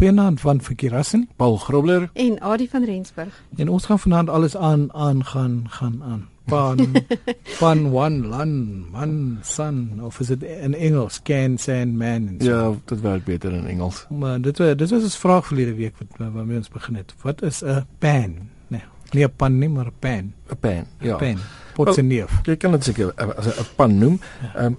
Goeienaand van Verkeerassen, Paul Grobler en Adie van Rensburg. En ons gaan vanaand alles aan aan gaan gaan aan. Pan pan one lan man son of is dit in Engels can sand man en so. Ja, dit werk beter in Engels. Maar dit was dit was 'n vraag verlede week wat waarmee ons begin het. Wat is 'n pan? Nee, nie 'n pan nie, maar 'n pan. 'n Pan. Ja. Pan. Potseneef. Jy kan dit seker as 'n pan noem. Ehm um,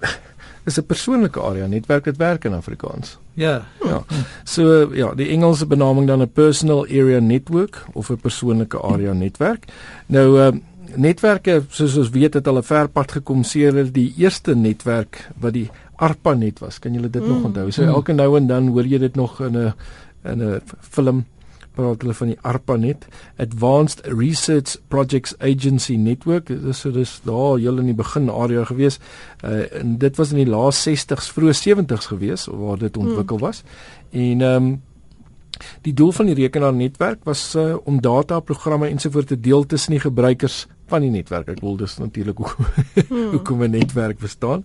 is 'n persoonlike area netwerk wat werk in Afrikaans. Ja. Ja. So ja, die Engelse benaming dan 'n personal area network of 'n persoonlike area netwerk. Nou um, netwerke soos ons weet het hulle ver pad gekom sedert die eerste netwerk wat die ARPANET was. Kan julle dit mm. nog onthou? So elke nou en dan hoor jy dit nog in 'n in 'n film praat hulle van die ARPANET, Advanced Research Projects Agency Network. Dis so dis daar heel in die begin area gewees. Uh en dit was in die laat 60s, vroeë 70s gewees waar dit ontwikkel was. Mm. En ehm um, die doel van die rekenaarnetwerk was uh, om data, programme ensovoorts te deel tussen die gebruikers van die netwerk. Ek wil dis natuurlik hoe hmm. hoe kom 'n netwerk bestaan.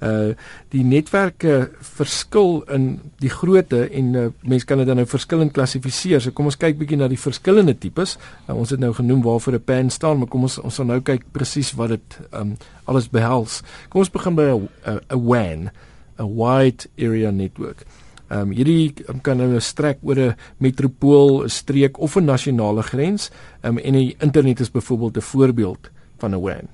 Uh die netwerke verskil in die grootte en uh, mense kan dit dan nou verskillend klassifiseer. So kom ons kyk bietjie na die verskillende tipes. Uh, ons het nou genoem waarvoor 'n PAN staan, maar kom ons ons gaan nou kyk presies wat dit um alles behels. Kom ons begin by 'n 'n WAN, 'n wide area network. Ehm um, hierdie um, kan nou strek oor 'n metropool, 'n streek of 'n nasionale grens. Ehm um, en die internet is byvoorbeeld 'n voorbeeld van 'n WAN.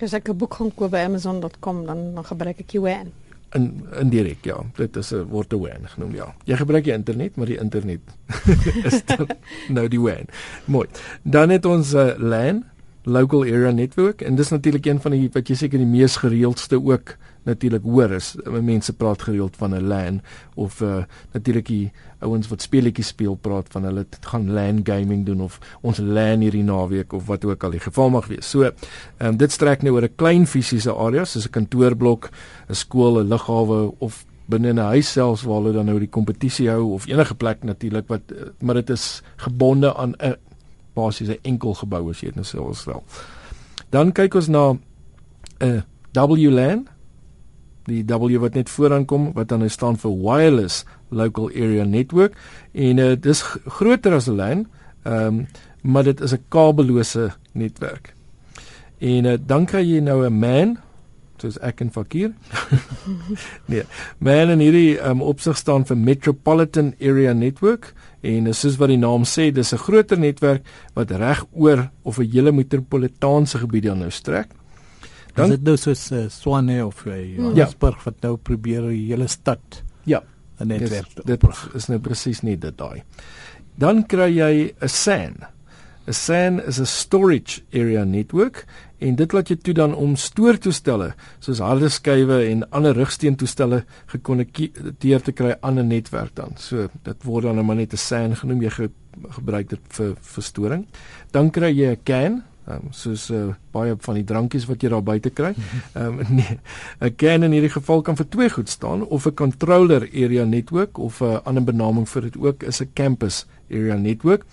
As ek 'n boek gaan koop by amazon.com dan dan gebruik ek die WAN. In indirek ja, dit is 'n word 'n WAN genoem ja. Jy gebruik die internet, maar die internet is dan nou die WAN. Mooi. Dan het ons 'n uh, LAN, local area network en dis natuurlik een van die wat jy seker die mees gereeldste ook natuurlik hoor is mense praat gereeld van 'n LAN of uh, natuurlik die ouens wat speletjies speel praat van hulle gaan LAN gaming doen of ons LAN hierdie naweek of wat ook al die geval mag wees. So, um, dit strek nou oor 'n klein fisiese area soos 'n kantoorblok, 'n skool, 'n lughawe of binne 'n huis selfs waar hulle dan nou die kompetisie hou of enige plek natuurlik wat eh, maar dit is gebonde aan 'n basies 'n enkel gebou as jy dit nou sou wil. Dan kyk ons na 'n WLAN die W wat net vooraan kom wat dan staan vir wireless local area network en uh, dis groter as 'n LAN. Ehm um, maar dit is 'n kabellose netwerk. En uh, dan kry jy nou 'n MAN soos ek en Fakir. nee, MAN en hierdie um, opsig staan vir Metropolitan Area Network en uh, soos wat die naam sê, dis 'n groter netwerk wat reg oor of 'n hele metropolitaanse gebied dan nou strek. Dan is dit nou soos uh, Swane of uh, Johannesburg ja. wat nou probeer die hele stad ja, 'n netwerk. Dis, dit is nou presies nie dit daai. Dan kry jy 'n SAN. 'n SAN is 'n storage area network en dit laat jou toe dan om stoortoestelle soos harde skywe en ander rugsteuntoestelle gekonnekteer te kry aan 'n netwerk dan. So dit word dan nou maar net 'n SAN genoem jy ge gebruik dit vir verstoring. Dan kry jy 'n CAN um, soos uh, baie van die drankies wat jy daar buite kry. Ehm um, nee, 'n CAN in hierdie geval kan vir twee goed staan of 'n controller area network of 'n uh, ander benaming vir dit ook is 'n campus area network.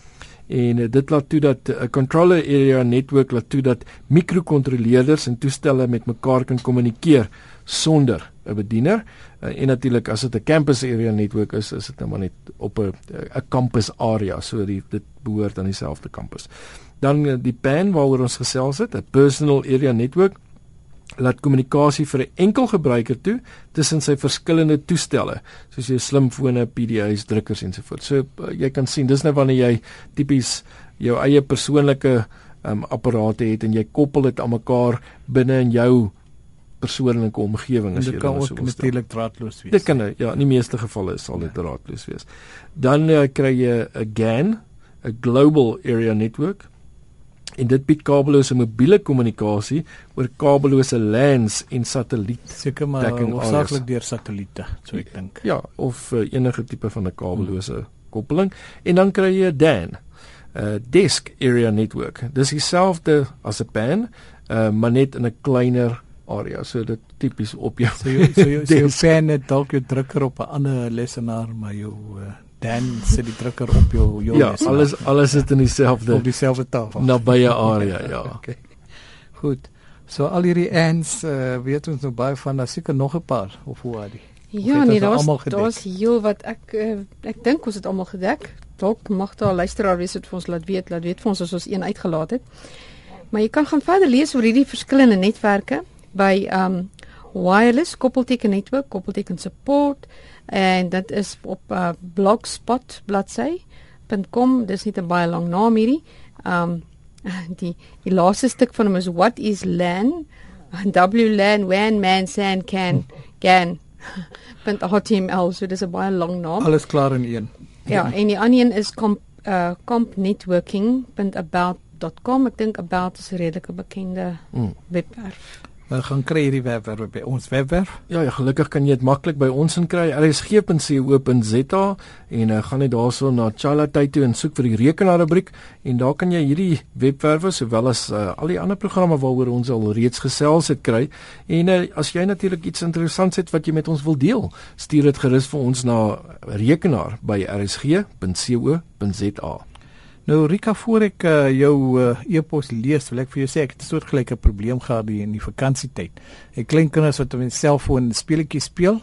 En uh, dit laat toe dat 'n uh, controller area network laat toe dat mikrokontroleerders en toestelle met mekaar kan kommunikeer sonder 'n bediener. Uh, en natuurlik as dit 'n campus area network is, is dit nou maar net op 'n 'n campus area, so die, dit behoort aan dieselfde kampus dan eh, die PAN waaroor ons gesels het, 'n personal area network laat kommunikasie vir 'n enkel gebruiker toe tussen sy verskillende toestelle soos jou slimfone, PDA's, drukkers ensovoorts. So uh, jy kan sien dis nou wanneer jy tipies jou eie persoonlike um, apparate het en jy koppel dit aan mekaar binne in jou persoonlike omgewing as jy dit kan ook natuurlik draadloos wees. Dit kan ja, in die meeste gevalle sal dit ja. draadloos wees. Dan uh, kry jy 'n GAN, 'n global area network en dit bied kabellose mobiele kommunikasie oor kabellose LANs en satelliet. Seker maar hoofsaaklik deur satelliete, so ek dink. Ja, of uh, enige tipe van 'n kabellose hmm. koppeling en dan kry jy 'n DAN, 'n uh, Disk Area Network. Dis dieselfde as 'n PAN, uh, maar net in 'n kleiner area. So dit tipies op jou so jy so jy so jy PAN het dalk jou drukker op 'n ander lesenaar, maar jou uh, dan sit die drukker op jou jou Ja, alles alles sit in dieselfde op dieselfde tafel. Nabye area, ja. okay. Goed. So al hierdie ends uh, weet ons nou baie van, daar seker nog 'n paar of hoe al die. Ja, nee, daar's daar's heel wat ek uh, ek dink ons het almal gedek. Dalk mag daar 'n luisteraar wees wat vir ons laat weet, laat weet vir ons as ons een uitgelaat het. Maar jy kan gaan verder lees oor hierdie verskillende netwerke by um wireless koppelteken netwerk, koppelteken support en dit is op uh, blogspot bladsy.com. Dis nie 'n baie lang naam hierdie. Um die die laaste stuk van hom is what is LAN? WLAN WAN man san can can .html so dis 'n baie lang naam. Alles klaar in een. Ja, en die ander een is comp uh compnetworking.about.com. Ek dink about is 'n redelike bekende Mm. webwerf. Maar gaan kry hierdie webwerf by ons webwerf. Ja, ja, gelukkig kan jy dit maklik by ons inkry. rsg.co.za en uh, gaan net daarso na Chala tyd toe en soek vir die rekenaar rubriek en daar kan jy hierdie webwerwe sowel as uh, al die ander programme waaroor ons al reeds gesels het kry. En uh, as jy natuurlik iets interessants het wat jy met ons wil deel, stuur dit gerus vir ons na rekenaar by rsg.co.za. Nou Rika, voor ek uh, jou uh, e-pos lees, wil ek vir jou sê ek het 'n soortgelyke probleem gehad hier in die vakansietyd. Ek klein kinders wat op 'n selfoon speletjies speel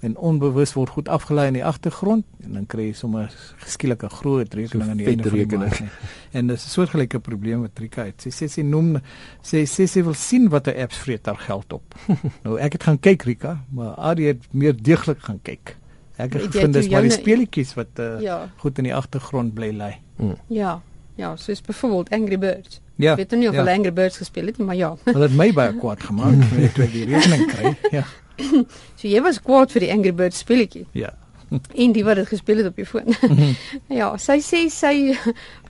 en onbewus word goed afgelaai in die agtergrond en dan kry jy sommer geskielik 'n groot rekening aan die einde van die maand. En dis 'n soortgelyke probleem wat Rika het. Sy sê sy noem sy sê sy wil sien watter apps vreet haar geld op. nou ek het gaan kyk Rika, maar Adie het meer deeglik gaan kyk. Ek het Het gevind dis maar die speletjies wat uh, Ja. goed in die agtergrond bly lê. Mm. Ja. Ja, soos byvoorbeeld Angry Birds. Ja. Ek weet nou nie of ja. hulle Angry Birds gespeel het nie, maar ja. Hulle het my baie kwaad gemaak toe ek die rekening kry. Ja. So jy was kwaad vir die Angry Birds speletjie Ja. En die wat dit gespeel het op jou foon. ja, sy sê sy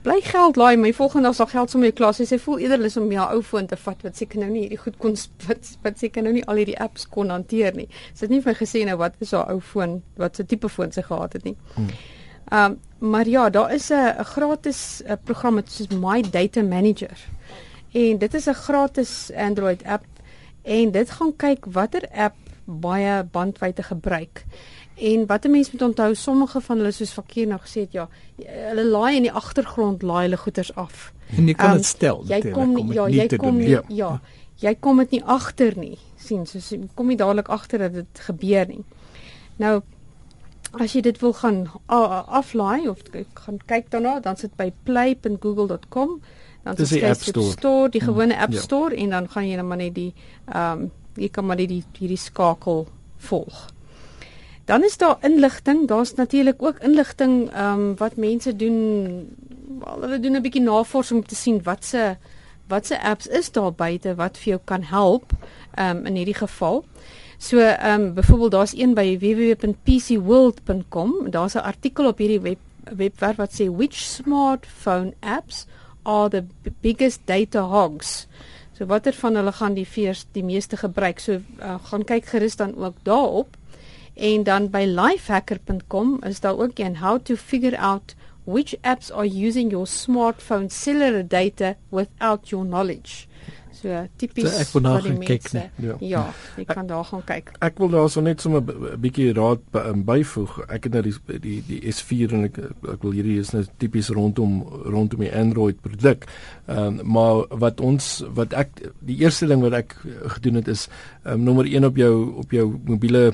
bly geld laai, my volgende dag sal geld sommer jou klaar. Sy sê voel eerder lus om jou ou foon te vat wat seker nou nie hierdie goed kon wat wat seker nou nie al hierdie apps kon hanteer nie. Sy het nie vir my gesê nou wat is haar ou foon, wat se tipe foon sy gehad het nie. Ehm um, maar ja, daar is 'n gratis uh, program wat soos My Data Manager. En dit is 'n gratis Android app en dit gaan kyk watter app baie bandwydte gebruik. En wat 'n mens moet onthou, sommige van hulle soos Fakir nou gesê het, ja, hulle laai in die agtergrond laai hulle goeders af. En jy kan Ehm, dit stel. Jy kom om nie, het ja, jy kom nie, ja. ja. Jy kom dit nie agter nie. sien, jy kom nie dadelik agter dat dit gebeur nie. Nou as jy dit wil gaan aflaai of gaan kyk daarna, dan sit by play.google.com. Dan die App jy op Store. store, die gewone App ja. Store en dan gaan jy net maar net die ehm um, jy kan maar net die hierdie skakel volg. Dan is daar inligting, daar's natuurlik ook inligting ehm um, wat mense doen. Hulle doen 'n bietjie navorsing om te sien wat se wat se apps is daar buite wat vir jou kan help ehm um, in hierdie geval. So ehm um, byvoorbeeld daar's een by www.pcworld.com. Daar's 'n artikel op hierdie web webwerf wat sê which smartphone apps are the biggest data hogs. So watter van hulle gaan die veers die meeste gebruik? So uh, gaan kyk gerus dan ook daarop. En dan by lifehacker.com is daar ook een how to figure out which apps are using your smartphone cellular data without your knowledge. So tipies So ek moet daar wat die gaan kyk, mense- Ja. Ja, jy kan daar gaan kyk. Ek wil daarso net sommer 'n bietjie raad by, um, byvoeg. Ek het nou die die die S4 en ek ek wil hierdie is nou tipies rondom rondom die Android produk. Ehm um, maar wat ons wat ek die eerste ding wat ek gedoen het is ehm um, nommer 1 op jou op jou mobiele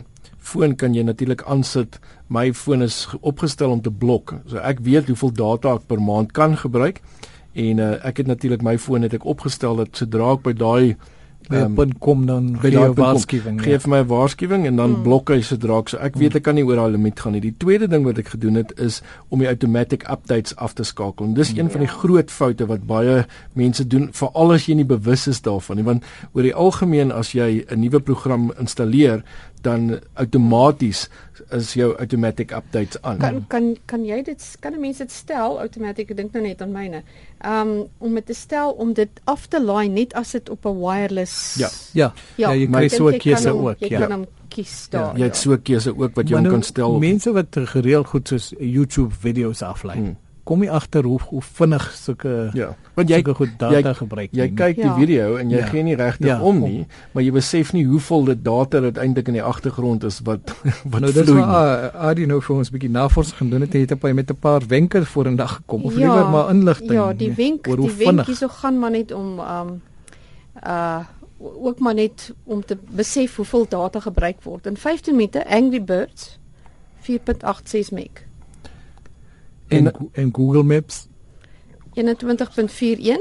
foon kan jy natuurlik aansit. My foon is ge- opgestel om te blok. So ek weet hoeveel data ek per maand kan gebruik. En uh, ek het natuurlik my foon het ek opgestel dat sodra ek by daai By ehm, 'n punt kom dan by gee jy kom, waarskuwing. gee vir my 'n waarskuwing en dan Mm. mm. blok hy sodra ek so ek weet ek kan nie oor daai limiet gaan nie. Die tweede ding wat ek gedoen het is om die automatic updates af te skakel. En dis een van die Ja. groot foute wat baie mense doen, veral as jy nie bewus is daarvan nie, want oor die algemeen as jy 'n nuwe program installeer, dan outomaties is jou automatic updates aan. Kan kan kan jy dit kan 'n mens dit stel outomaties ek dink nou net aan myne. Um om dit te stel om dit af te laai net as dit op 'n wireless Ja. Ja. Ja, jy maar kry so 'n jy keuse ook, Jy ja. kan hom kies daar. Jy het so 'n keuse ook wat jy hom nou, kan stel. Mense wat gereeld goed soos YouTube video's aflaai. Hmm. Kom jy agter hoe hoe vinnig sulke Ja, want jy sulke goed data jy- gebruik Jy nie. kyk die Ja. video en jy Ja. gee nie regtig Ja, om om. nie, maar jy besef nie hoeveel dit data dit eintlik in die agtergrond is wat wat nou dis vloei. nie. waar Adi nou vir ons 'n bietjie navorsing gedoen het en het hy met 'n paar wenke vorendag gekom of Ja, liewer maar inligting. Ja, die nee, wenk die wenk hierso gaan maar net om um uh ook maar net om te besef hoeveel data gebruik word. In 15 minute Angry Birds 4.86 meg. En En- en Google Maps 21.41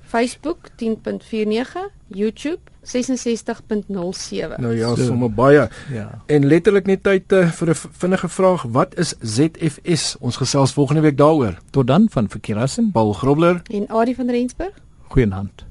Facebook 10.49 YouTube 66.07 Nou ja, So. sommer baie. ja. En letterlik net tyd uh, vir 'n vinnige vraag, wat is ZFS? Ons gesels volgende week daaroor. Tot dan van Verkeerassen. Paul Grobler en Adie van Rensburg Goeienaand.